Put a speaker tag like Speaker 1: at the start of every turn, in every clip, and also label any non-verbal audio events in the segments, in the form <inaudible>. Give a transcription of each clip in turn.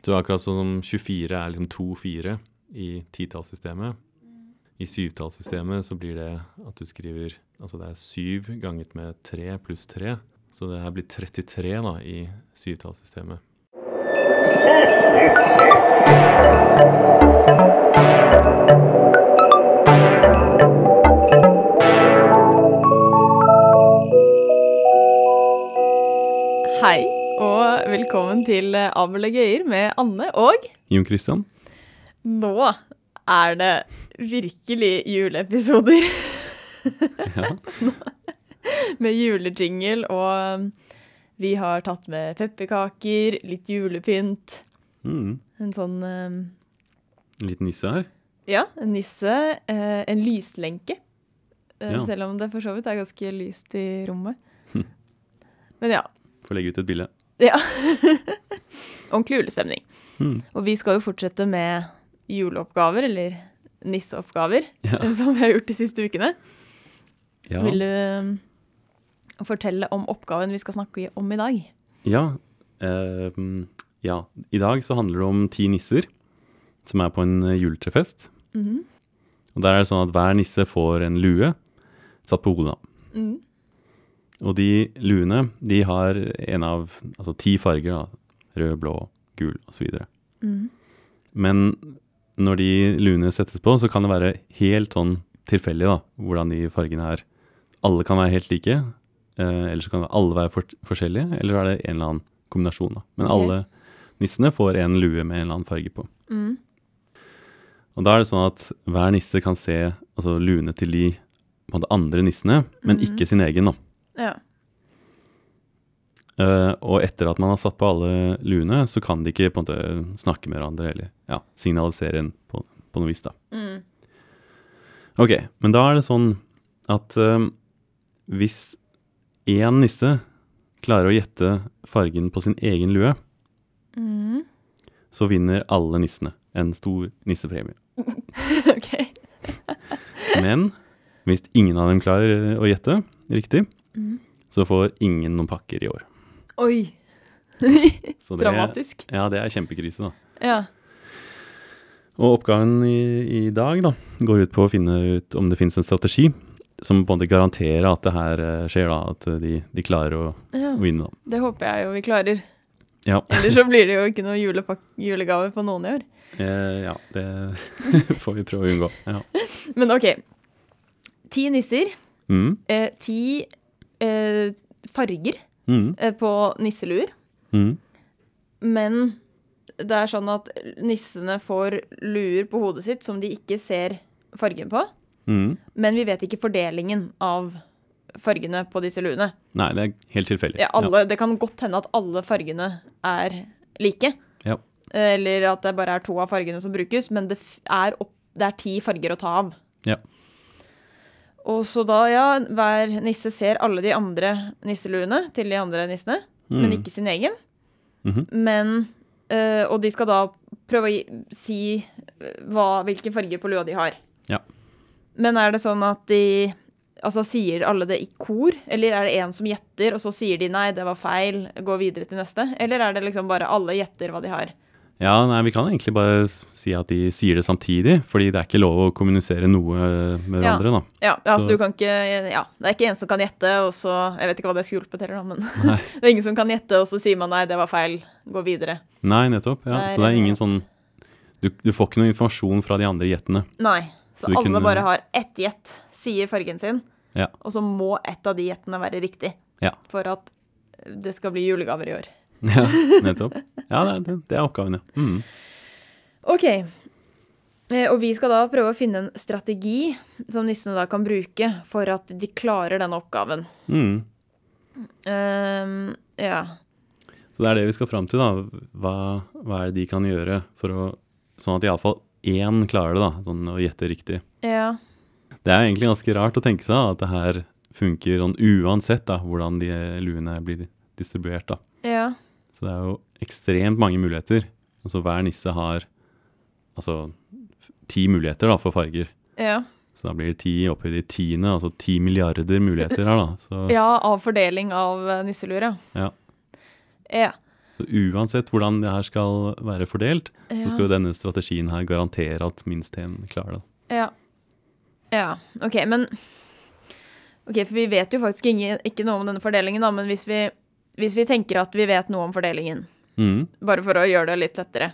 Speaker 1: Så akkurat sånn som 24 er liksom 2-4 i titallssystemet. I syvtallssystemet så blir det at du skriver Altså det er 7 ganget med 3 pluss 3. Så det her blir 33 da i syvtallssystemet.
Speaker 2: Hei, til Abel og Gøyer med Anne og
Speaker 1: Jon Christian?
Speaker 2: Nå er det virkelig juleepisoder
Speaker 1: Ja. <laughs>
Speaker 2: med julejingle, og vi har tatt med pepperkaker, litt julepynt,
Speaker 1: Mm.
Speaker 2: en sånn um,
Speaker 1: En liten nisse her.
Speaker 2: Ja, en nisse, eh, en lyslenke. Eh,
Speaker 1: Ja.
Speaker 2: Selv om det for så vidt er ganske lyst i rommet. Men ja.
Speaker 1: Får legge ut et bilde.
Speaker 2: Ja. <laughs> Ordentlig julestemning.
Speaker 1: Mm.
Speaker 2: Og vi skal jo fortsette med juleoppgaver, eller nisseoppgaver,
Speaker 1: Ja. <laughs>
Speaker 2: som vi har gjort de siste ukene.
Speaker 1: Ja.
Speaker 2: Vil du um, fortelle om oppgaven vi skal snakke om i dag?
Speaker 1: Ja. eh, ja. I dag så handler det om ti nisser som er på en juletrefest. juletrefest.
Speaker 2: -hmm.
Speaker 1: Og der er det sånn at hver nisse får en lue satt på hodet.
Speaker 2: Mhm.
Speaker 1: Og de luene, de har en av altså ti farger. da. Rød, blå, gul osv.
Speaker 2: Mm.
Speaker 1: Men når de luene settes på, så kan det være helt sånn tilfeldig da, hvordan de fargene er. Alle kan være helt like, eh, eller så kan alle være for forskjellige, eller så er det en eller annen kombinasjon. da. Men
Speaker 2: okay.
Speaker 1: alle nissene får en lue med en eller annen farge på.
Speaker 2: Mm.
Speaker 1: Og da er det sånn at hver nisse kan se altså, luene til de andre nissene, men
Speaker 2: mm.
Speaker 1: ikke sin egen. da.
Speaker 2: Ja.
Speaker 1: Uh, og etter at man har satt på alle luene, så kan de ikke på en måte snakke med hverandre eller ja, signalisere en på, på noe vis. da.
Speaker 2: Mm.
Speaker 1: Ok, men da er det sånn at uh, hvis én nisse klarer å gjette fargen på sin egen lue,
Speaker 2: mm.
Speaker 1: så vinner alle nissene en stor nissepremie. <laughs>
Speaker 2: OK.
Speaker 1: Men hvis ingen av dem klarer å gjette riktig,
Speaker 2: Mhm.
Speaker 1: så får ingen noen pakker i år.
Speaker 2: Oi. <laughs>
Speaker 1: Det,
Speaker 2: Dramatisk.
Speaker 1: Ja, det er kjempekrise, da.
Speaker 2: Ja.
Speaker 1: Og oppgaven i, i dag da, går ut på å finne ut om det finnes en strategi som på en måte garanterer at det her eh, skjer, da, at de, de klarer å
Speaker 2: ja.
Speaker 1: vinne. da.
Speaker 2: Det håper jeg jo vi klarer.
Speaker 1: Ja,
Speaker 2: Ellers så blir det jo ikke noe julegave på noen i år.
Speaker 1: eh, ja det <laughs> får vi prøve å unngå. Ja. <laughs>
Speaker 2: Men OK. Ti nisser.
Speaker 1: Mm,
Speaker 2: Eh, ti eh, farger
Speaker 1: mm,
Speaker 2: eh, på nisseluer.
Speaker 1: mm,
Speaker 2: Men det er sånn at nissene får luer på hodet sitt som de ikke ser fargen på.
Speaker 1: mm.
Speaker 2: Men vi vet ikke fordelingen av fargene på disse luene.
Speaker 1: Nei, det er helt tilfeldig.
Speaker 2: Ja, alle, Det kan godt hende at alle fargene er like.
Speaker 1: Ja.
Speaker 2: Eller at det bare er to av fargene som brukes, men det er, opp, det er ti farger å ta av.
Speaker 1: Ja.
Speaker 2: Og så da, ja, hver nisse ser alle de andre nisseluene til de andre nissene,
Speaker 1: Mm.
Speaker 2: men ikke sin egen.
Speaker 1: Mhm.
Speaker 2: Men øh, Og de skal da prøve å gi, si øh, hva, hvilke farger på lua de har.
Speaker 1: Ja.
Speaker 2: Men er det sånn at de Altså sier alle det i kor, eller er det en som gjetter, og så sier de nei, det var feil, gå videre til neste? Eller er det liksom bare alle gjetter hva de har?
Speaker 1: Ja, nei, vi kan egentlig bare si at de sier det samtidig, fordi det er ikke lov å kommunisere noe med
Speaker 2: Ja.
Speaker 1: hverandre, da.
Speaker 2: Ja, altså
Speaker 1: Så-
Speaker 2: du kan ikke Ja, det er ikke en som kan gjette, og så Jeg vet ikke hva det skulle hjulpet heller, da, men <laughs> det er ingen som kan gjette, og så sier man nei, det var feil, gå videre.
Speaker 1: Nei, nettopp. Ja.
Speaker 2: Nei,
Speaker 1: Så det er ingen sånn du, du får ikke noe informasjon fra de andre gjettene.
Speaker 2: Nei. Så,
Speaker 1: Så
Speaker 2: alle
Speaker 1: kunne-
Speaker 2: bare har ett gjett, sier fargen sin,
Speaker 1: Ja.
Speaker 2: og så må ett av de gjettene være riktig
Speaker 1: Ja.
Speaker 2: for at det skal bli julegaver i år.
Speaker 1: Ja, <laughs> nettopp. Ja, det, det, er oppgaven, ja. Mm.
Speaker 2: OK. Eh, Og vi skal da prøve å finne en strategi som nissene da kan bruke for at de klarer denne oppgaven.
Speaker 1: Mm.
Speaker 2: Um, ja.
Speaker 1: Så det er det vi skal fram til, da. Hva, hva er det de kan gjøre for å Sånn at iallfall én klarer det, da. Sånn å gjette riktig.
Speaker 2: Ja.
Speaker 1: Det er egentlig ganske rart å tenke seg at det her funker sånn uansett da, hvordan de luene blir distribuert. da.
Speaker 2: Ja.
Speaker 1: Så det er jo ekstremt mange muligheter. Altså hver nisse har altså ti muligheter da, for farger.
Speaker 2: Ja.
Speaker 1: Så da blir det ti opphøyd i tiende, altså ti milliarder muligheter her, da. Så, <laughs>
Speaker 2: ja, av fordeling av nisselure. nisseluer, ja.
Speaker 1: Ja.
Speaker 2: Ja.
Speaker 1: Så uansett hvordan det her skal være fordelt,
Speaker 2: Ja.
Speaker 1: så skal jo denne strategien her garantere at minst én klarer det.
Speaker 2: Ja. ja. OK, men Ok, For vi vet jo faktisk ikke, ikke noe om denne fordelingen, da, men hvis vi, hvis vi tenker at vi vet noe om fordelingen,
Speaker 1: Mm.
Speaker 2: bare for å gjøre det litt lettere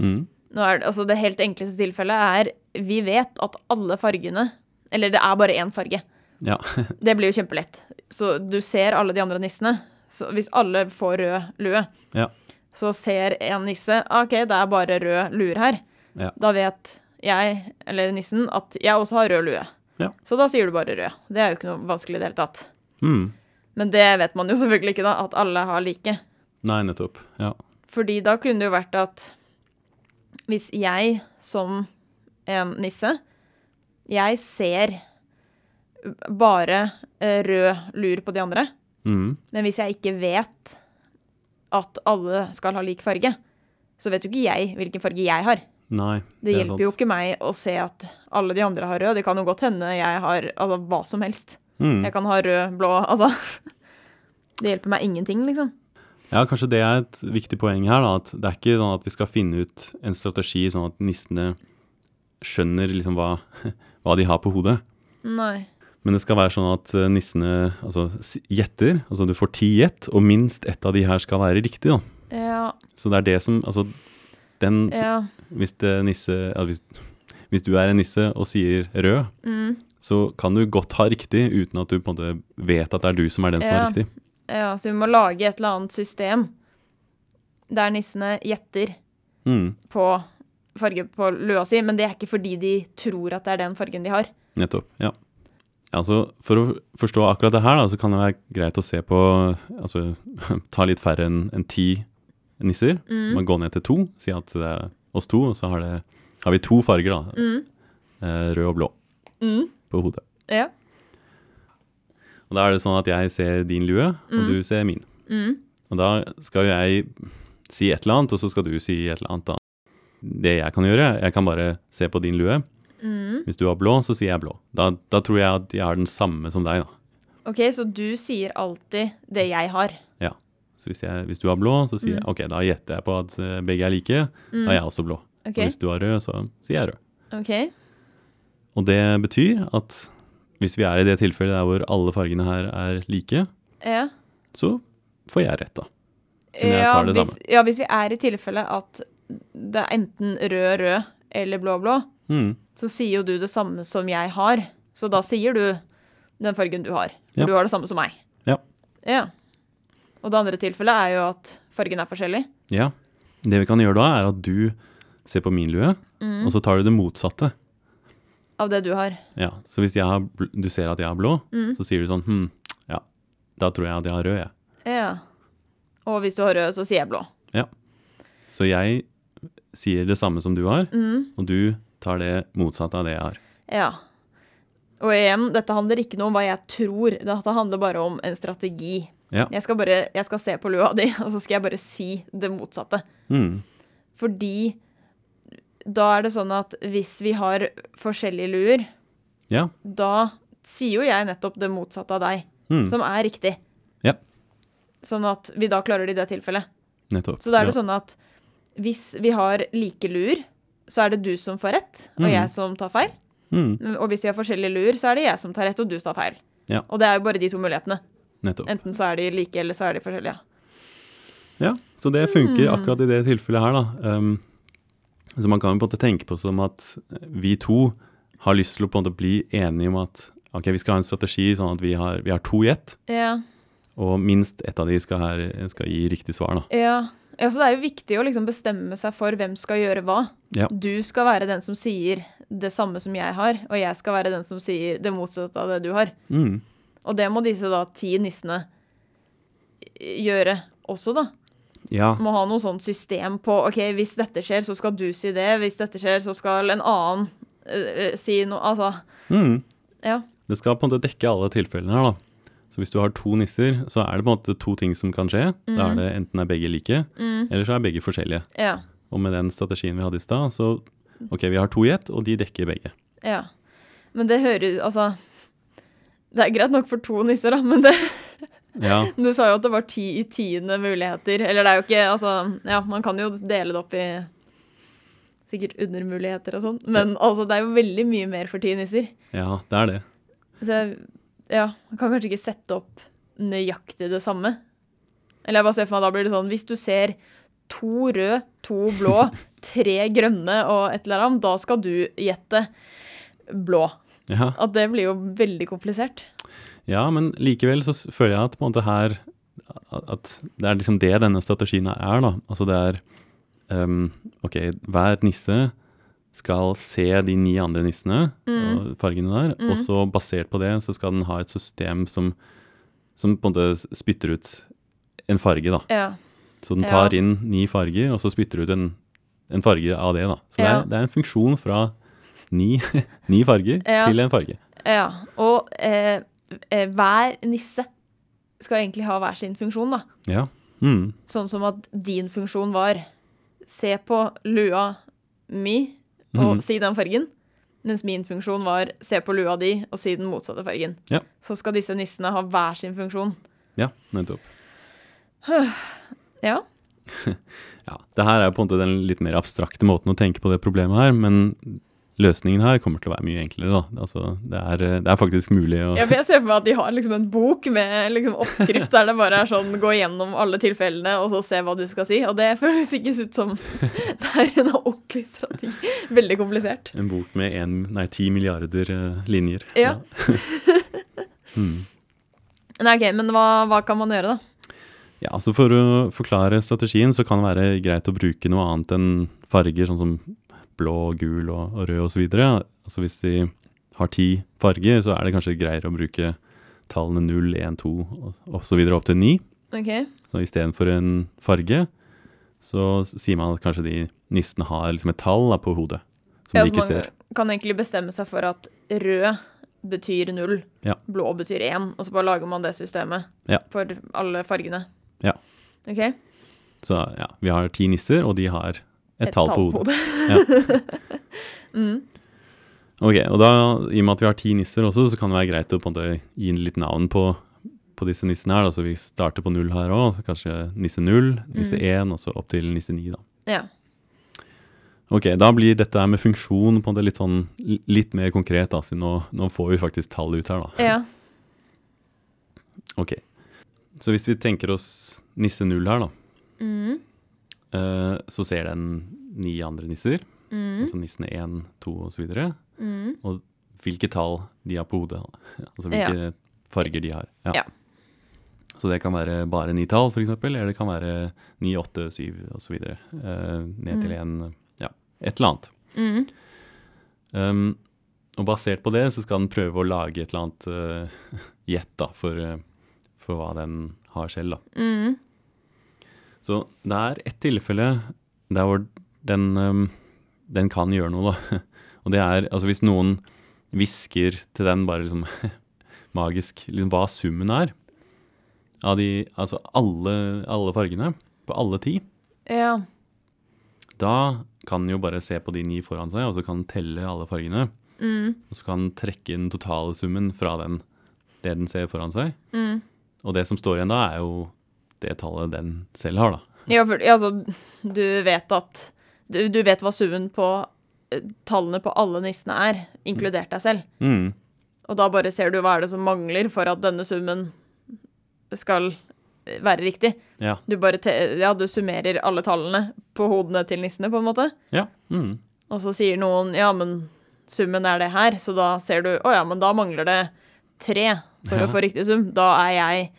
Speaker 1: Mm.
Speaker 2: Nå er det, altså det helt enkleste tilfellet er vi vet at alle fargene Eller det er bare én farge.
Speaker 1: Ja. <laughs>
Speaker 2: Det blir jo kjempelett. Så du ser alle de andre nissene. Så hvis alle får rød lue,
Speaker 1: Ja.
Speaker 2: så ser en nisse OK, det er bare rød luer her.
Speaker 1: Ja.
Speaker 2: Da vet jeg, eller nissen, at jeg også har rød lue.
Speaker 1: Ja.
Speaker 2: Så da sier du bare rød. Det er jo ikke noe vanskelig i det hele tatt.
Speaker 1: Mm.
Speaker 2: Men det vet man jo selvfølgelig ikke, da, at alle har like.
Speaker 1: Nei, nettopp. Ja.
Speaker 2: Fordi da kunne det jo vært at hvis jeg som en nisse Jeg ser bare eh, rød lur på de andre,
Speaker 1: Mm.
Speaker 2: men hvis jeg ikke vet at alle skal ha lik farge, så vet jo ikke jeg hvilken farge jeg har.
Speaker 1: Nei.
Speaker 2: Det
Speaker 1: det
Speaker 2: hjelper jo ikke meg å se at alle de andre har rød. Det kan jo godt hende jeg har altså, hva som helst.
Speaker 1: Mm.
Speaker 2: Jeg kan ha rød, blå Altså. <laughs> Det hjelper meg ingenting, liksom.
Speaker 1: Ja, kanskje det er et viktig poeng her, da. At det er ikke sånn at vi skal finne ut en strategi sånn at nissene skjønner liksom hva, <laughs> hva de har på hodet.
Speaker 2: Nei.
Speaker 1: Men det skal være sånn at eh, nissene altså, gjetter. Altså du får ti gjett, og minst ett av de her skal være riktig, da.
Speaker 2: Ja.
Speaker 1: Så det er det som Altså den
Speaker 2: Ja.
Speaker 1: Hvis nisse ja, hvis, hvis du er en nisse og sier rød,
Speaker 2: Mm.
Speaker 1: Så kan du godt ha riktig uten at du på en måte vet at det er du som er den som
Speaker 2: Ja.
Speaker 1: har riktig.
Speaker 2: Ja, så vi må lage et eller annet system der nissene gjetter
Speaker 1: Mm,
Speaker 2: på farge på lua si, men det er ikke fordi de tror at det er den fargen de har.
Speaker 1: nettopp. Ja. Altså, for å forstå akkurat det her, da, så kan det være greit å se på Altså <laughs> ta litt færre enn en ti nisser.
Speaker 2: Mm.
Speaker 1: Man går ned til to, si at det er oss to, og så har, det, har vi to farger, da.
Speaker 2: Mm.
Speaker 1: Eh, rød og blå
Speaker 2: Mm.
Speaker 1: På hodet.
Speaker 2: Ja.
Speaker 1: Og da er det sånn at jeg ser din lue, og
Speaker 2: Mm.
Speaker 1: du ser min.
Speaker 2: Mm.
Speaker 1: Og da skal jo jeg si et eller annet, og så skal du si et eller annet. Det jeg kan gjøre, jeg kan bare se på din lue.
Speaker 2: Mm.
Speaker 1: Hvis du har blå, så sier jeg blå. Da, da tror jeg at jeg har den samme som deg, da.
Speaker 2: OK, så du sier alltid det jeg har. Ja.
Speaker 1: Så hvis, jeg, hvis du har blå, så sier jeg
Speaker 2: Mm.
Speaker 1: OK, da gjetter jeg på at eh, begge er like.
Speaker 2: Mm.
Speaker 1: Da er jeg også blå.
Speaker 2: Okay.
Speaker 1: Og hvis du har rød, så sier jeg rød.
Speaker 2: ok.
Speaker 1: Og det betyr at hvis vi er i det tilfellet der hvor alle fargene her er like,
Speaker 2: Ja.
Speaker 1: så får jeg rett, da. Siden jeg
Speaker 2: Ja
Speaker 1: tar det
Speaker 2: hvis,
Speaker 1: samme.
Speaker 2: ja, hvis vi er i tilfellet at det er enten rød, rød eller blå, blå,
Speaker 1: Mm.
Speaker 2: så sier jo du det samme som jeg har. Så da sier du den fargen du har. For
Speaker 1: Ja.
Speaker 2: du har det samme som meg.
Speaker 1: Ja.
Speaker 2: Ja. Og det andre tilfellet er jo at fargen er forskjellig.
Speaker 1: Ja. Det vi kan gjøre da, er at du ser på min lue,
Speaker 2: Mm.
Speaker 1: og så tar du det motsatte.
Speaker 2: Av det du har.
Speaker 1: Ja, Så hvis jeg har, du ser at jeg har blå,
Speaker 2: Mm.
Speaker 1: så sier du sånn Hm, ja, da tror jeg at jeg har rød, jeg.
Speaker 2: Ja. Og hvis du har rød, så sier jeg blå. Ja.
Speaker 1: Så jeg sier det samme som du har,
Speaker 2: Mm.
Speaker 1: og du tar det motsatte av det jeg har.
Speaker 2: Ja. Og igjen, dette handler ikke noe om hva jeg tror, dette handler bare om en strategi.
Speaker 1: Ja.
Speaker 2: Jeg skal bare, jeg skal se på lua di, <laughs> og så skal jeg bare si det motsatte.
Speaker 1: Mm.
Speaker 2: Fordi da er det sånn at hvis vi har forskjellige luer,
Speaker 1: Ja.
Speaker 2: da sier jo jeg nettopp det motsatte av deg,
Speaker 1: Mm.
Speaker 2: som er riktig.
Speaker 1: Ja.
Speaker 2: Sånn at vi da klarer det i det tilfellet.
Speaker 1: Nettopp.
Speaker 2: Så da er det
Speaker 1: ja.
Speaker 2: sånn at hvis vi har like luer, så er det du som får rett, og
Speaker 1: mm.
Speaker 2: jeg som tar feil.
Speaker 1: Mm.
Speaker 2: Og hvis vi har forskjellige luer, så er det jeg som tar rett, og du tar feil.
Speaker 1: Ja.
Speaker 2: Og det er jo bare de to mulighetene.
Speaker 1: Nettopp.
Speaker 2: Enten så er de like, eller så er de forskjellige.
Speaker 1: Ja, så det funker
Speaker 2: Mm.
Speaker 1: akkurat i det tilfellet her, da. Um, så man kan jo på en måte tenke på som at vi to har lyst til å på en måte bli enige om at ok, vi skal ha en strategi sånn at vi har, vi har to gjett,
Speaker 2: Ja.
Speaker 1: og minst ett av de skal, her, skal gi riktig svar, da.
Speaker 2: Ja. ja, så det er jo viktig å liksom bestemme seg for hvem skal gjøre hva.
Speaker 1: Ja.
Speaker 2: Du skal være den som sier det samme som jeg har, og jeg skal være den som sier det motsatte av det du har.
Speaker 1: Mm.
Speaker 2: Og det må disse da ti nissene gjøre også, da.
Speaker 1: Ja,
Speaker 2: Må ha noe sånt system på OK, hvis dette skjer, så skal du si det. Hvis dette skjer, så skal en annen uh, si noe. Altså,
Speaker 1: mm.
Speaker 2: ja.
Speaker 1: det skal på en måte dekke alle tilfellene her, da. Så hvis du har to nisser, så er det på en måte to ting som kan skje. Da er det enten er begge like,
Speaker 2: Mm,
Speaker 1: eller så er begge forskjellige.
Speaker 2: ja.
Speaker 1: Og med den strategien vi hadde i stad, så ok, vi har to gjett, og de dekker begge.
Speaker 2: Ja. Men det hører Altså Det er greit nok for to nisser, da, men det,
Speaker 1: Ja, <laughs>
Speaker 2: Du sa jo at det var ti i tiende muligheter. Eller det er jo ikke Altså, ja, man kan jo dele det opp i sikkert undermuligheter og sånn. Men altså, det er jo veldig mye mer for ti nisser.
Speaker 1: ja, det er det.
Speaker 2: Så jeg ja, man kan kanskje ikke sette opp nøyaktig det samme. Eller jeg bare ser for meg da blir det sånn Hvis du ser to røde, to blå, <laughs> tre grønne og et eller annet, da skal du gjette blå.
Speaker 1: Ja,
Speaker 2: At det blir jo veldig komplisert.
Speaker 1: Ja men likevel så føler jeg at på en måte her At det er liksom det denne strategien her er, da. Altså det er um, OK, hver nisse skal se de ni andre nissene og fargene der, og så basert på det så skal den ha et system som, som på en måte spytter ut en farge, da.
Speaker 2: Ja.
Speaker 1: Så den
Speaker 2: Ja.
Speaker 1: tar inn ni farger, og så spytter ut en, en farge av det, da. Så det, er, det er en funksjon fra ni, <laughs> ni farger
Speaker 2: Ja.
Speaker 1: til en farge.
Speaker 2: ja. Og eh, hver nisse skal egentlig ha hver sin funksjon, da.
Speaker 1: Ja. Mm.
Speaker 2: Sånn som at din funksjon var se på lua mi og
Speaker 1: mm.
Speaker 2: si den fargen. Mens min funksjon var se på lua di og si den motsatte fargen.
Speaker 1: Ja.
Speaker 2: Så skal disse nissene ha hver sin funksjon.
Speaker 1: ja, nettopp. <sighs>
Speaker 2: Ja. <laughs>
Speaker 1: Ja, det her er på en måte den litt mer abstrakte måten å tenke på det problemet her, men løsningen her kommer til å være mye enklere, da. Altså, det er, det er faktisk mulig å
Speaker 2: ja, jeg ser for meg at de har liksom en bok med liksom oppskrift der det bare er sånn gå gjennom alle tilfellene og så se hva du skal si. Og det føles ikke ut som <laughs> det er en ordentlig strategi. Veldig komplisert.
Speaker 1: En bok med en, nei, ti milliarder eh, linjer.
Speaker 2: Ja. <laughs>
Speaker 1: Mm.
Speaker 2: Nei, ok, Men hva, hva kan man gjøre, da?
Speaker 1: Ja, altså For å forklare strategien så kan det være greit å bruke noe annet enn farger, sånn som blå, gul og, og rød osv. Altså hvis de har ti farger, så er det kanskje greiere å bruke tallene 0, 1, 2 og osv. opp til 9.
Speaker 2: Okay.
Speaker 1: Så istedenfor en farge, så sier man at kanskje de nissene har liksom et tall da, på hodet, som
Speaker 2: Ja,
Speaker 1: de ikke
Speaker 2: man
Speaker 1: ser.
Speaker 2: kan egentlig bestemme seg for at rød betyr null,
Speaker 1: Ja.
Speaker 2: blå betyr én, og så bare lager man det systemet
Speaker 1: Ja.
Speaker 2: for alle fargene.
Speaker 1: Ja.
Speaker 2: Ok?
Speaker 1: Så ja, vi har ti nisser, og de har et, tall, på hodet. <laughs>
Speaker 2: mm.
Speaker 1: Ok, og da, i og med at vi har ti nisser også, så kan det være greit å på en måte gi litt navn på, på disse nissene her. Da. Så vi starter på null her òg, kanskje nisse null, nisse én, og så opp til nisse ni, da.
Speaker 2: Ja.
Speaker 1: Ok, da blir dette her med funksjon på en måte litt sånn litt mer konkret, da, siden nå, nå får vi faktisk tall ut her, da.
Speaker 2: ja.
Speaker 1: Ok, så hvis vi tenker oss nisse null her, da,
Speaker 2: Mm.
Speaker 1: Eh, så ser den ni andre nisser,
Speaker 2: Mm.
Speaker 1: altså nissene én, to og så
Speaker 2: Mm.
Speaker 1: og hvilke tall de har på hodet, <laughs> altså hvilke farger de har.
Speaker 2: Ja.
Speaker 1: Så det kan være bare ni tall, eksempel, eller det kan være ni, åtte, syv så videre, eh, ned til en, ja, et eller annet.
Speaker 2: Mm.
Speaker 1: Um, og basert på det så skal den prøve å lage et eller annet uh, <laughs> gjett for, uh, for hva den har selv. Da.
Speaker 2: Mm.
Speaker 1: Så det er ett tilfelle der hvor den, den kan gjøre noe, da. <laughs> Og det er altså hvis noen hvisker til den bare liksom <laughs> magisk liksom hva summen er av de, altså alle, alle fargene på alle ti,
Speaker 2: Ja.
Speaker 1: da kan den jo bare se på de ni foran seg, og så kan den telle alle fargene.
Speaker 2: Mm.
Speaker 1: Og så kan den trekke den totale summen fra den, det den ser foran seg.
Speaker 2: Mm.
Speaker 1: Og det som står igjen da, er jo det tallet den selv har, da.
Speaker 2: Ja, for, altså, du vet at du, du vet hva summen på eh, tallene på alle nissene er, inkludert deg selv.
Speaker 1: Mm.
Speaker 2: Og da bare ser du hva er det som mangler for at denne summen skal eh, være riktig.
Speaker 1: Ja.
Speaker 2: Du bare ja, du summerer alle tallene på hodene til nissene, på en måte.
Speaker 1: Ja. Mm.
Speaker 2: Og så sier noen ja, men summen er det her, så da ser du å ja, men da mangler det tre for
Speaker 1: Ja.
Speaker 2: å få riktig sum. Da er jeg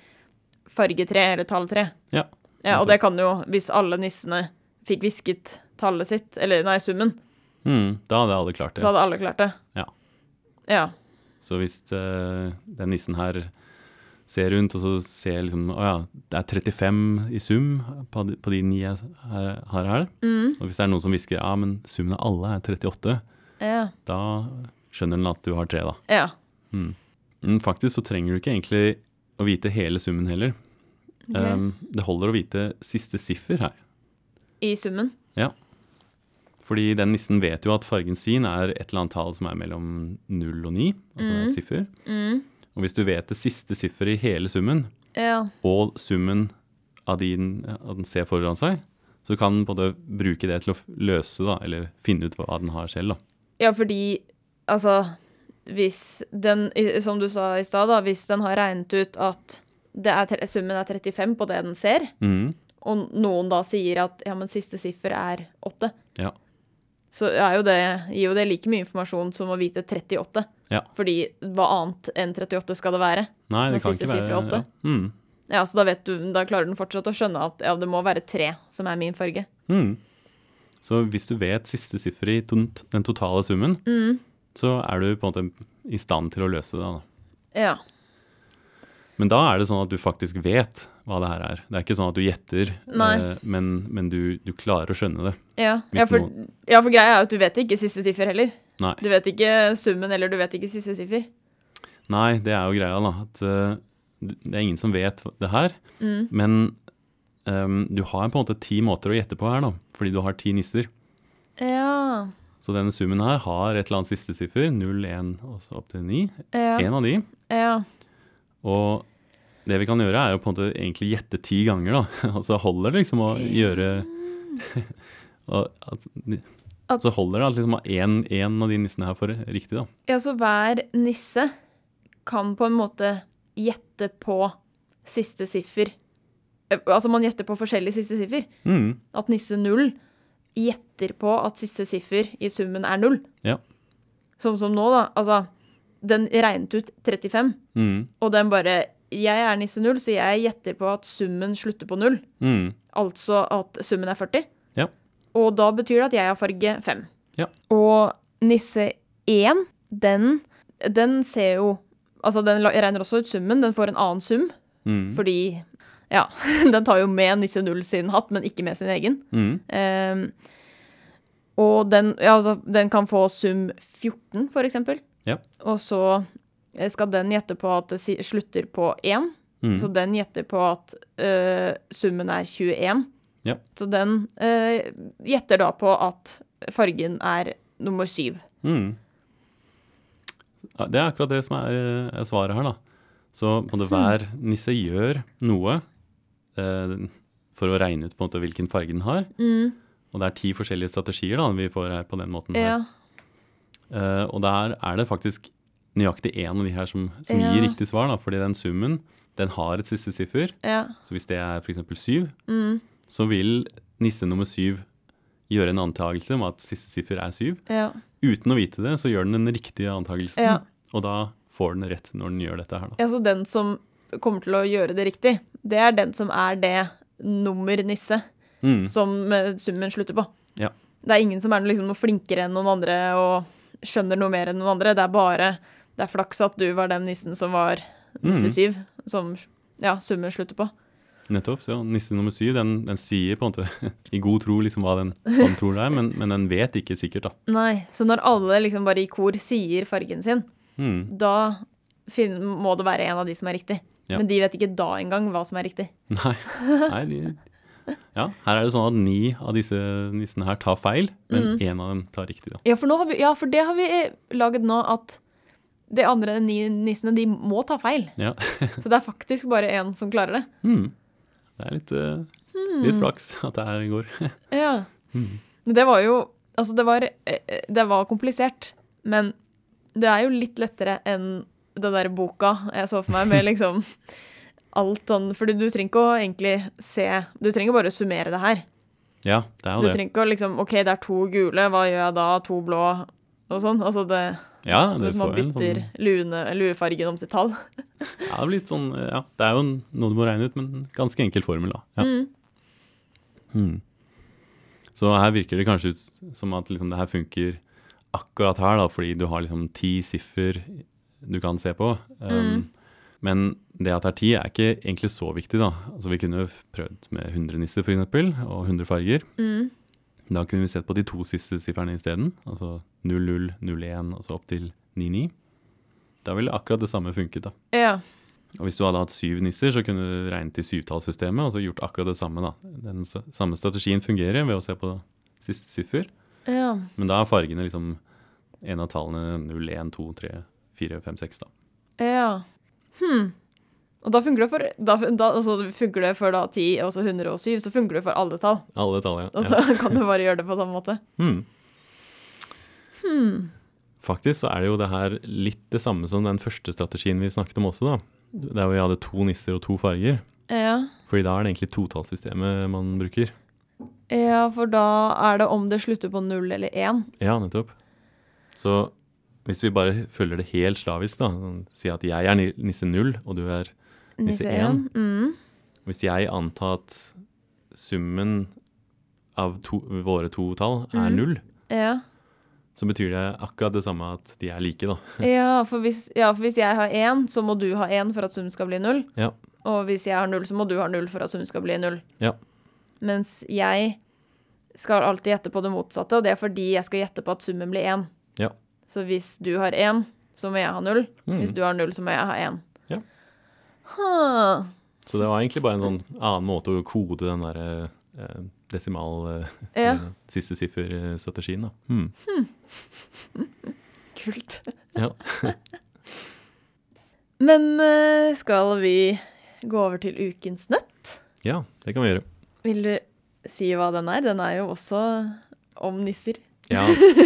Speaker 2: farge tre eller talltre.
Speaker 1: Ja.
Speaker 2: Ja, og det kan jo, hvis alle nissene fikk hvisket tallet sitt, eller nei, summen,
Speaker 1: Mm. Da hadde alle klart det.
Speaker 2: så hadde alle klart det.
Speaker 1: Ja.
Speaker 2: Ja.
Speaker 1: Så hvis uh, den nissen her ser rundt, og så ser liksom Å ja, det er 35 i sum på de, på de ni jeg har her.
Speaker 2: Mm.
Speaker 1: Og hvis det er noen som hvisker ja, men summen av alle er 38,
Speaker 2: Ja.
Speaker 1: da skjønner den at du har tre, da.
Speaker 2: ja.
Speaker 1: Mm. Men faktisk så trenger du ikke egentlig å vite hele summen heller.
Speaker 2: Okay.
Speaker 1: Um, det holder å vite siste siffer her.
Speaker 2: I summen. Ja.
Speaker 1: Fordi den nissen vet jo at fargen sin er et eller annet tall som er mellom 0 og 9, altså
Speaker 2: Mm.
Speaker 1: et siffer.
Speaker 2: Mm.
Speaker 1: Og hvis du vet det siste sifferet i hele summen,
Speaker 2: Ja.
Speaker 1: og summen av din at den ser foran seg, så kan den både bruke det til å løse, da, eller finne ut hva den har selv. da.
Speaker 2: Ja, fordi altså Hvis den, som du sa i stad, hvis den har regnet ut at det er, summen er 35 på det den ser,
Speaker 1: mm.
Speaker 2: og noen da sier at ja, men siste siffer er 8,
Speaker 1: Ja.
Speaker 2: så jo det, gir jo det like mye informasjon som å vite 38.
Speaker 1: Ja.
Speaker 2: Fordi hva annet enn 38 skal det være?
Speaker 1: Nei, det kan ikke være
Speaker 2: siffer er åtte.
Speaker 1: Ja. Mm.
Speaker 2: Ja, så da vet du, da klarer den fortsatt å skjønne at ja, det må være 3 som er min farge.
Speaker 1: Mm. Så hvis du vet siste siffer i den totale summen,
Speaker 2: Mm.
Speaker 1: Så er du på en måte i stand til å løse det. da.
Speaker 2: Ja.
Speaker 1: Men da er det sånn at du faktisk vet hva det her er. Det er ikke sånn at du gjetter, eh, men, men du, du klarer å skjønne det.
Speaker 2: Ja. Ja, for,
Speaker 1: noen-
Speaker 2: ja, for greia er at du vet ikke siste siffer heller.
Speaker 1: Nei.
Speaker 2: Du vet ikke summen, eller du vet ikke siste siffer.
Speaker 1: Nei, det er jo greia, da. At uh, det er ingen som vet det her.
Speaker 2: Mm.
Speaker 1: Men um, du har på en måte ti måter å gjette på her, da. Fordi du har ti nisser.
Speaker 2: Ja.
Speaker 1: Så denne summen her har et eller annet siste siffer. 0, 1 og så opp til 9.
Speaker 2: Ja.
Speaker 1: En av de.
Speaker 2: ja.
Speaker 1: Og det vi kan gjøre, er å på en måte egentlig gjette ti ganger, da. <laughs> Og så holder det liksom å gjøre <laughs> at,
Speaker 2: At-
Speaker 1: Så holder det at liksom én av de nissene her får riktig, da.
Speaker 2: Ja, så hver nisse kan på en måte gjette på siste siffer. Eh, Altså man gjetter på forskjellige siste siffer.
Speaker 1: Mm.
Speaker 2: At nisse 0 gjetter på at siste siffer i summen er 0.
Speaker 1: Ja.
Speaker 2: Sånn som nå, da. Altså, den regnet ut 35,
Speaker 1: Mm.
Speaker 2: og den bare Jeg er nisse 0, så jeg gjetter på at summen slutter på 0.
Speaker 1: Mm.
Speaker 2: Altså at summen er 40.
Speaker 1: Ja.
Speaker 2: Og da betyr det at jeg har farge 5.
Speaker 1: Ja.
Speaker 2: Og nisse 1, den, den ser jo Altså, den regner også ut summen. Den får en annen sum,
Speaker 1: Mm.
Speaker 2: fordi Ja, <laughs> den tar jo med nisse 0 sin hatt, men ikke med sin egen.
Speaker 1: Mm.
Speaker 2: Um, og den, ja, altså, den kan få sum 14, for eksempel.
Speaker 1: Ja.
Speaker 2: Og så eh, skal den gjette på at det slutter på 1.
Speaker 1: Mm.
Speaker 2: Så den gjetter på at uh, summen er 21.
Speaker 1: Ja.
Speaker 2: Så den uh, gjetter da på at fargen er nummer 7.
Speaker 1: Mm. Det er akkurat det som er, svaret her, da. Så både hver nisse gjør noe for å regne ut på en måte hvilken farge den har. Og det er ti forskjellige strategier da, vi får her på den måten.
Speaker 2: Ja.
Speaker 1: Eh, og der er det faktisk nøyaktig én av de her som, som
Speaker 2: Ja.
Speaker 1: gir riktig svar, da, fordi den summen den har et siste siffer.
Speaker 2: ja.
Speaker 1: Så hvis det er f.eks. syv,
Speaker 2: Mm.
Speaker 1: så vil nisse nummer syv gjøre en antakelse om at siste siffer er syv.
Speaker 2: ja.
Speaker 1: Uten å vite det, så gjør den den riktige antakelsen,
Speaker 2: Ja.
Speaker 1: og da får den rett når den gjør dette her. Da.
Speaker 2: Ja, så den som kommer til å gjøre det riktig, det er den som er det nummer nisse
Speaker 1: Mm.
Speaker 2: som eh, summen slutter på.
Speaker 1: Ja.
Speaker 2: Det er ingen som er liksom noe flinkere enn noen andre og skjønner noe mer enn noen andre. Det er bare det er flaks at du var den nissen som var nisse
Speaker 1: Mhm.
Speaker 2: syv, som ja, summen slutter på.
Speaker 1: Nettopp. Så nisse nummer syv den, den sier på en måte <laughs> i god tro liksom hva den, hva den tror det er, men, men den vet ikke sikkert. da.
Speaker 2: Nei, Så når alle liksom bare i kor sier fargen sin,
Speaker 1: Mm.
Speaker 2: da må det være en av de som er riktig.
Speaker 1: Ja.
Speaker 2: Men de vet ikke da engang hva som er riktig.
Speaker 1: Nei. Nei de, ja, her er det sånn at ni av disse nissene her tar feil, men én av dem tar riktig. da.
Speaker 2: Ja, for, vi, ja, for det har vi eh, laget nå at de andre ni nissene, de må ta feil.
Speaker 1: Ja. <laughs>
Speaker 2: Så det er faktisk bare én som klarer det.
Speaker 1: Mm. Det er litt, eh, litt flaks at det her går. <laughs>
Speaker 2: Ja. Men det var jo Altså, det var, eh, det var komplisert, men det er jo litt lettere enn den der boka jeg så for meg, med liksom alt sånn Fordi du trenger ikke å egentlig se Du trenger bare å summere det her.
Speaker 1: Ja, det er
Speaker 2: Du
Speaker 1: jo det.
Speaker 2: trenger ikke å liksom OK, det er to gule, hva gjør jeg da? To blå? Og sånn. Altså det
Speaker 1: Ja,
Speaker 2: Hvis
Speaker 1: det
Speaker 2: man
Speaker 1: jo en
Speaker 2: bytter
Speaker 1: sånn
Speaker 2: luefargen om til tall. <laughs>
Speaker 1: ja, det, sånn, ja, det er jo noe du må regne ut, men ganske enkel formel, da. Ja.
Speaker 2: Mm.
Speaker 1: Hmm. Så her virker det kanskje ut som at liksom, det her funker akkurat her, da, fordi du har liksom ti siffer du kan se på. Um,
Speaker 2: Mm.
Speaker 1: Men det at det er ti, er ikke egentlig så viktig, da. Altså, vi kunne prøvd med 100 nisser, f.eks., og 100 farger.
Speaker 2: Mm.
Speaker 1: Da kunne vi sett på de to siste sifrene isteden. Altså 00, 01 og så opp til 99. Da ville akkurat det samme funket, da.
Speaker 2: Ja.
Speaker 1: Og hvis du hadde hatt syv nisser, så kunne du regnet i syvtallssystemet og så gjort akkurat det samme. da. Den samme strategien fungerer ved å se på siste siffer,
Speaker 2: ja.
Speaker 1: men da er fargene liksom en av tallene 0, 1, 2, 3, 4, 5, 6. da.
Speaker 2: Ja. Hm. Og da funker det for da, da, altså, funker det for da 10, og så 107, så funker det for alle tall.
Speaker 1: Alle tall, ja.
Speaker 2: Og så <laughs> kan du bare gjøre det på samme måte.
Speaker 1: Hmm. Hmm. Faktisk så er det jo det her litt det samme som den første strategien vi snakket om også, da. Der vi hadde to nisser og to farger.
Speaker 2: Ja.
Speaker 1: Fordi da er det egentlig totallssystemet man bruker.
Speaker 2: ja, for da er det om det slutter på null eller én.
Speaker 1: Ja, nettopp. Så hvis vi bare følger det helt slavisk, da, si at jeg er nisse null, og du er Nisse
Speaker 2: Nisse
Speaker 1: én.
Speaker 2: én. Mm.
Speaker 1: Hvis jeg antar at summen av to, våre to tall er
Speaker 2: Mhm.
Speaker 1: null,
Speaker 2: Ja.
Speaker 1: så betyr det akkurat det samme at de er like, da. <laughs>
Speaker 2: Ja, for hvis, ja, for hvis jeg har én, så må du ha én for at summen skal bli null.
Speaker 1: Ja.
Speaker 2: Og hvis jeg har null, så må du ha null for at summen skal bli null.
Speaker 1: Ja.
Speaker 2: Mens jeg skal alltid gjette på det motsatte, og det er fordi jeg skal gjette på at summen blir én. Så hvis du har én, så må jeg ha null.
Speaker 1: Mm.
Speaker 2: Hvis du har null, så må jeg ha én.
Speaker 1: Ja.
Speaker 2: Huh.
Speaker 1: Så det var egentlig bare en sånn annen måte å kode den der eh, desimal eh,
Speaker 2: Ja,
Speaker 1: siste siffer-strategien, da. Hmm. <laughs>
Speaker 2: kult.
Speaker 1: Ja. <laughs>
Speaker 2: Men eh, skal vi gå over til ukens nøtt?
Speaker 1: ja, det kan vi gjøre.
Speaker 2: Vil du si hva den er? Den er jo også om nisser.
Speaker 1: Ja,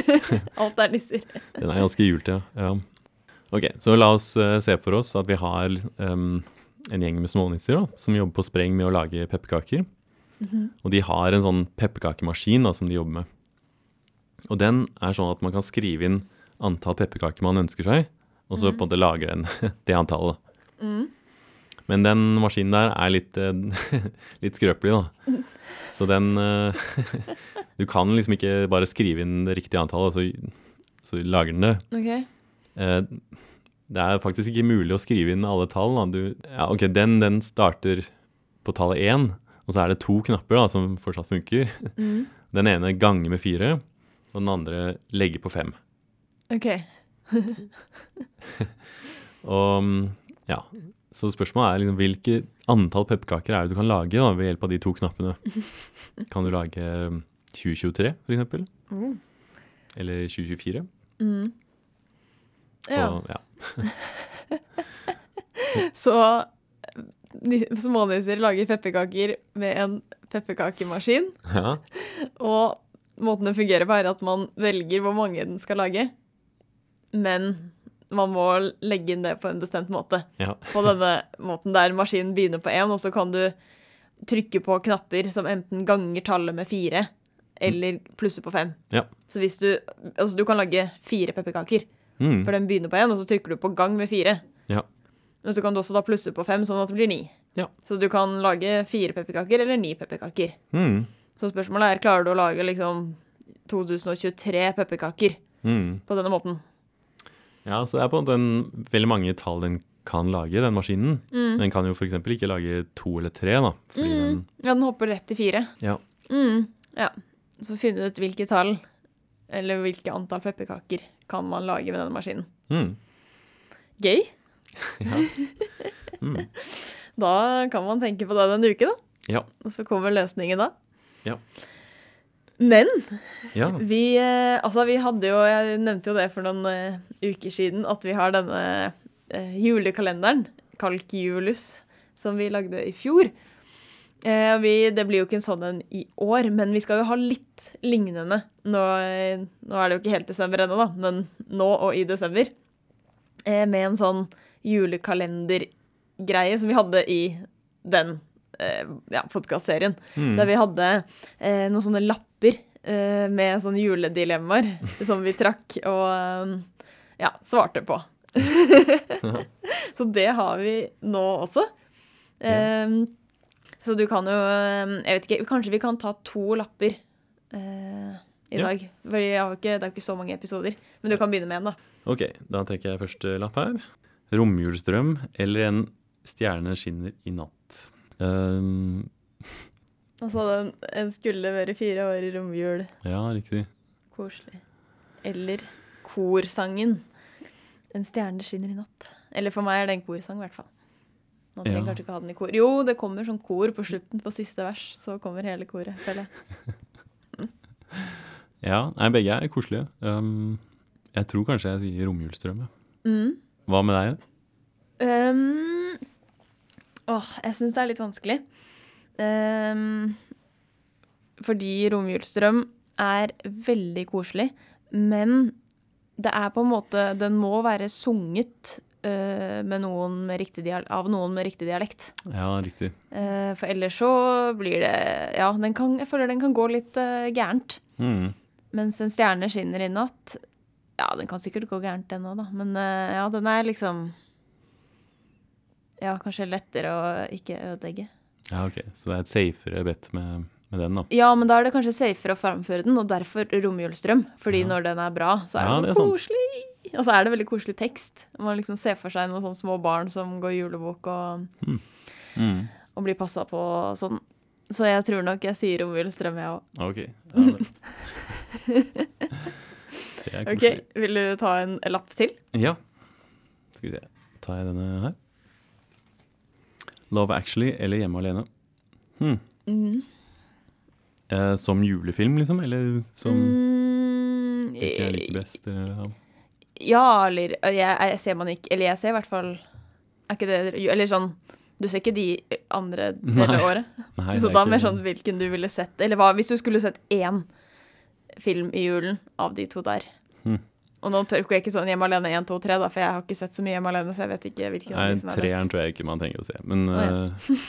Speaker 1: <laughs>
Speaker 2: Alt er nisser. <laughs>
Speaker 1: den er ganske julete, ja. ja. Ok, så la oss uh, se for oss at vi har um, en gjeng med smånisser da, som jobber på spreng med å lage pepperkaker. Og de har en sånn pepperkakemaskin som de jobber med. Og den er sånn at man kan skrive inn antall pepperkaker man ønsker seg, og så på en måte lager den <laughs> det antallet.
Speaker 2: Mm.
Speaker 1: Men den maskinen der er litt, eh, <laughs> litt skrøpelig, da. Så den eh, <laughs> Du kan liksom ikke bare skrive inn det riktige antallet, så, så lager den det.
Speaker 2: OK.
Speaker 1: Eh, Det er faktisk ikke mulig å skrive inn alle tall. Da. Du, ja, ok, den, den starter på tallet én, og så er det to knapper da, som fortsatt funker.
Speaker 2: Mm. <laughs>
Speaker 1: Den ene ganger med fire, og den andre legger på fem.
Speaker 2: OK.
Speaker 1: Og mm, ja, Så spørsmålet er liksom, hvilke antall pepperkaker er det du kan lage da, ved hjelp av de to knappene? <laughs> Kan du lage mm, 2023, for eksempel?
Speaker 2: Mm.
Speaker 1: Eller 2024?
Speaker 2: Mm. Ja.
Speaker 1: Og, ja. <laughs>
Speaker 2: Så ni- smånisser lager pepperkaker med en pepperkakemaskin.
Speaker 1: ja. <laughs>
Speaker 2: Og måten det fungerer på, er at man velger hvor mange den skal lage. Men man må legge inn det på en bestemt måte.
Speaker 1: Ja.
Speaker 2: På denne måten der maskinen begynner på én, og så kan du trykke på knapper som enten ganger tallet med fire, eller plusser på fem.
Speaker 1: Ja.
Speaker 2: Så hvis du Altså, du kan lage fire pepperkaker,
Speaker 1: Mm.
Speaker 2: for den begynner på én, og så trykker du på gang med fire.
Speaker 1: Ja.
Speaker 2: Men så kan du også da plusse på fem, sånn at det blir ni.
Speaker 1: Ja.
Speaker 2: Så du kan lage fire pepperkaker eller ni pepperkaker.
Speaker 1: Mm.
Speaker 2: Så spørsmålet er, klarer du å lage liksom 2023 pepperkaker
Speaker 1: Mm.
Speaker 2: på denne måten?
Speaker 1: Ja, så det er på en måte en, veldig mange tall den kan lage, den maskinen.
Speaker 2: Mm.
Speaker 1: Den kan jo f.eks. ikke lage to eller tre, da. Fordi den
Speaker 2: Ja, den hopper rett til fire.
Speaker 1: Ja.
Speaker 2: Mm. ja. Så finne ut hvilke tall, eller hvilke antall pepperkaker, kan man lage med denne maskinen.
Speaker 1: mm.
Speaker 2: Gøy. <laughs>
Speaker 1: Ja. Mm.
Speaker 2: Da kan man tenke på det denne uken, da.
Speaker 1: Ja.
Speaker 2: Og så kommer løsningen da.
Speaker 1: Ja.
Speaker 2: Men
Speaker 1: ja.
Speaker 2: vi, eh, altså vi hadde jo, jeg nevnte jo det for noen uh, uker siden, at vi har denne uh, julekalenderen, Kalkjulus, som vi lagde i fjor. Uh, vi, det blir jo ikke en sånn en i år, men vi skal jo ha litt lignende. Nå, nå er det jo ikke helt desember ennå, da, men nå og i desember. Med en sånn julekalendergreie som vi hadde i den ja, podkastserien.
Speaker 1: Mm.
Speaker 2: Der vi hadde eh, noen sånne lapper eh, med sånne juledilemmaer <laughs> som vi trakk og eh, ja, svarte på. <laughs> så det har vi nå også. Eh, så du kan jo eh, Jeg vet ikke, kanskje vi kan ta to lapper eh, i
Speaker 1: Ja.
Speaker 2: dag. For jo ikke, det er jo ikke så mange episoder. Men du kan begynne med en, da.
Speaker 1: Ok, da trekker jeg første lapp her. Romjulsdrøm eller en stjerne skinner i natt. Um,
Speaker 2: Altså, den, en skulle være fire år i romjul.
Speaker 1: ja, riktig.
Speaker 2: Koselig. Eller korsangen. En stjerne skinner i natt. Eller for meg er det en korsang, i hvert fall. Nå trenger
Speaker 1: Ja.
Speaker 2: kanskje ikke ha den i kor. Jo, det kommer sånn kor på slutten, på siste vers. Så kommer hele koret, føler jeg. <laughs>
Speaker 1: Ja, nei, begge er koselige. Um, jeg tror kanskje jeg sier romjulsdrøm.
Speaker 2: Mm.
Speaker 1: Hva med deg?
Speaker 2: Um, Åh, jeg syns det er litt vanskelig. Um, fordi romjulsdrøm er veldig koselig, men det er på en måte Den må være sunget uh, med noen med riktig dial av noen med riktig dialekt.
Speaker 1: Ja, riktig.
Speaker 2: Uh, for ellers så blir det Ja, den kan, jeg føler den kan gå litt uh, gærent.
Speaker 1: Mm.
Speaker 2: Mens en stjerne skinner i natt Ja, den kan sikkert gå gærent, den òg, da. Men ja, den er liksom Ja, kanskje lettere å ikke ødelegge.
Speaker 1: Ja, ok. Så det er et safere bet med, med den, da.
Speaker 2: Ja, men da er det kanskje safere å framføre den, og derfor romjulsdrøm. Fordi
Speaker 1: Ja.
Speaker 2: når den er bra, så er
Speaker 1: Ja,
Speaker 2: det
Speaker 1: det
Speaker 2: så
Speaker 1: sant.
Speaker 2: koselig. Og så er det veldig koselig tekst. Man liksom ser for seg noen sånne små barn som går julebukk og,
Speaker 1: Mm.
Speaker 2: og blir passa på og sånn. Så jeg tror nok jeg sier romjulsdrøm, jeg òg.
Speaker 1: Ok. Ja, det. <laughs> det er
Speaker 2: OK, vil du ta en lapp til?
Speaker 1: Ja. Skal vi se. Tar jeg denne her? Love Actually eller Hjemme alene? Hmm.
Speaker 2: Mm.
Speaker 1: Eh, som julefilm, liksom? Eller som
Speaker 2: Mm,
Speaker 1: Hvilken jeg liker best? Eller? ja.
Speaker 2: Eller jeg, jeg ser man ikke Eller jeg ser i hvert fall Er ikke det Eller sånn Du ser ikke de andre hele året? <laughs>
Speaker 1: Nei,
Speaker 2: Så
Speaker 1: er
Speaker 2: da mer sånn hvilken du ville sett Eller hva hvis du skulle sett én film i julen av de to der?
Speaker 1: Hmm.
Speaker 2: Og nå tørker jeg ikke sånn Hjemme alene 1, 2, 3, da, for jeg har ikke sett så mye Hjemme alene, så jeg vet ikke hvilken av
Speaker 1: Nei,
Speaker 2: som er
Speaker 1: treeren
Speaker 2: best.
Speaker 1: tror jeg ikke man trenger å se. Men
Speaker 2: oh, ja.
Speaker 1: eh,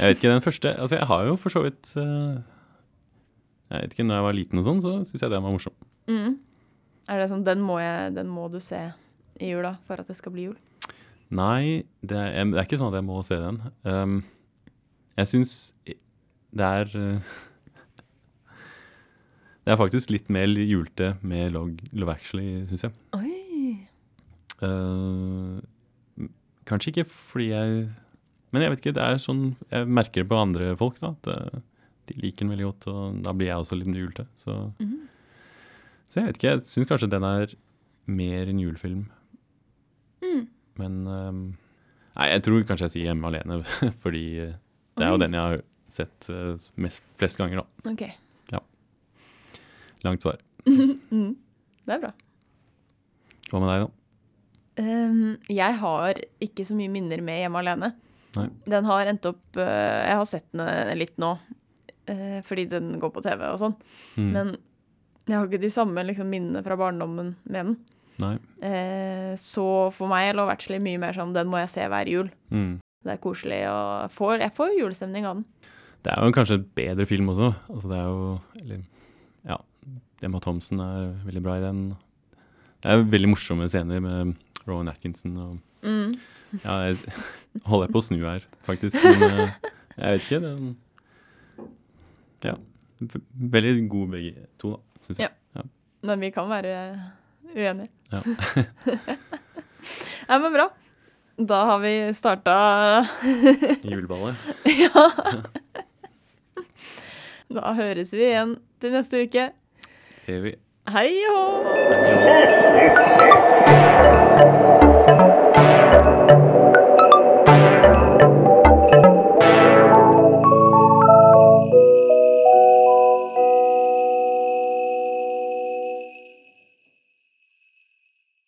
Speaker 1: jeg vet ikke, den første Altså, jeg har jo for så vidt eh, Jeg vet ikke, når jeg var liten og sånn, så syns jeg den var morsom.
Speaker 2: Mm. Er det sånn den må, jeg, den må du se i jula for at det skal bli jul?
Speaker 1: Nei, det er, jeg- det er ikke sånn at jeg må se den. Um, jeg syns det er eh, Det er faktisk litt mer julete med Love, Love Actually, syns jeg.
Speaker 2: Oi.
Speaker 1: Uh, kanskje ikke fordi jeg Men jeg vet ikke, det er sånn Jeg merker det på andre folk, da. At eh, de liker den veldig godt, og da blir jeg også litt julete. Så,
Speaker 2: Mhm.
Speaker 1: så jeg vet ikke. Jeg syns kanskje den er mer en julefilm.
Speaker 2: Mm.
Speaker 1: Men eh, Nei, jeg tror kanskje jeg sier Hjemme alene, <laughs> fordi det er jo den jeg har sett mest, flest ganger, da.
Speaker 2: OK.
Speaker 1: Langt svar. <laughs>
Speaker 2: Mm. Det er bra.
Speaker 1: Hva med deg, da?
Speaker 2: Um, jeg har ikke så mye minner med Hjemme alene.
Speaker 1: Nei.
Speaker 2: Den har endt opp uh, Jeg har sett den litt nå, uh, fordi den går på TV og sånn.
Speaker 1: Mm.
Speaker 2: Men jeg har ikke de samme liksom, minnene fra barndommen med den. Eh, så for meg er Love mye mer sånn den må jeg se hver jul.
Speaker 1: Mm.
Speaker 2: Det er koselig, og får, jeg får julestemning av den.
Speaker 1: Det er jo kanskje en bedre film også. Altså det er jo Eller. Emma Thompson er veldig bra i den. Det er veldig morsomme scener med Rowan Atkinson og
Speaker 2: Mm.
Speaker 1: Ja, jeg holder på å snu her, faktisk. Men eh, jeg vet ikke. Den Ja. Veldig gode begge to, da, syns jeg.
Speaker 2: Men vi kan være uenige.
Speaker 1: Ja. <laughs>
Speaker 2: ja, men bra. Da har vi starta
Speaker 1: Juleballet. <laughs>
Speaker 2: Ja. Da høres vi igjen til neste uke.
Speaker 1: Vi.
Speaker 2: Hei og hå!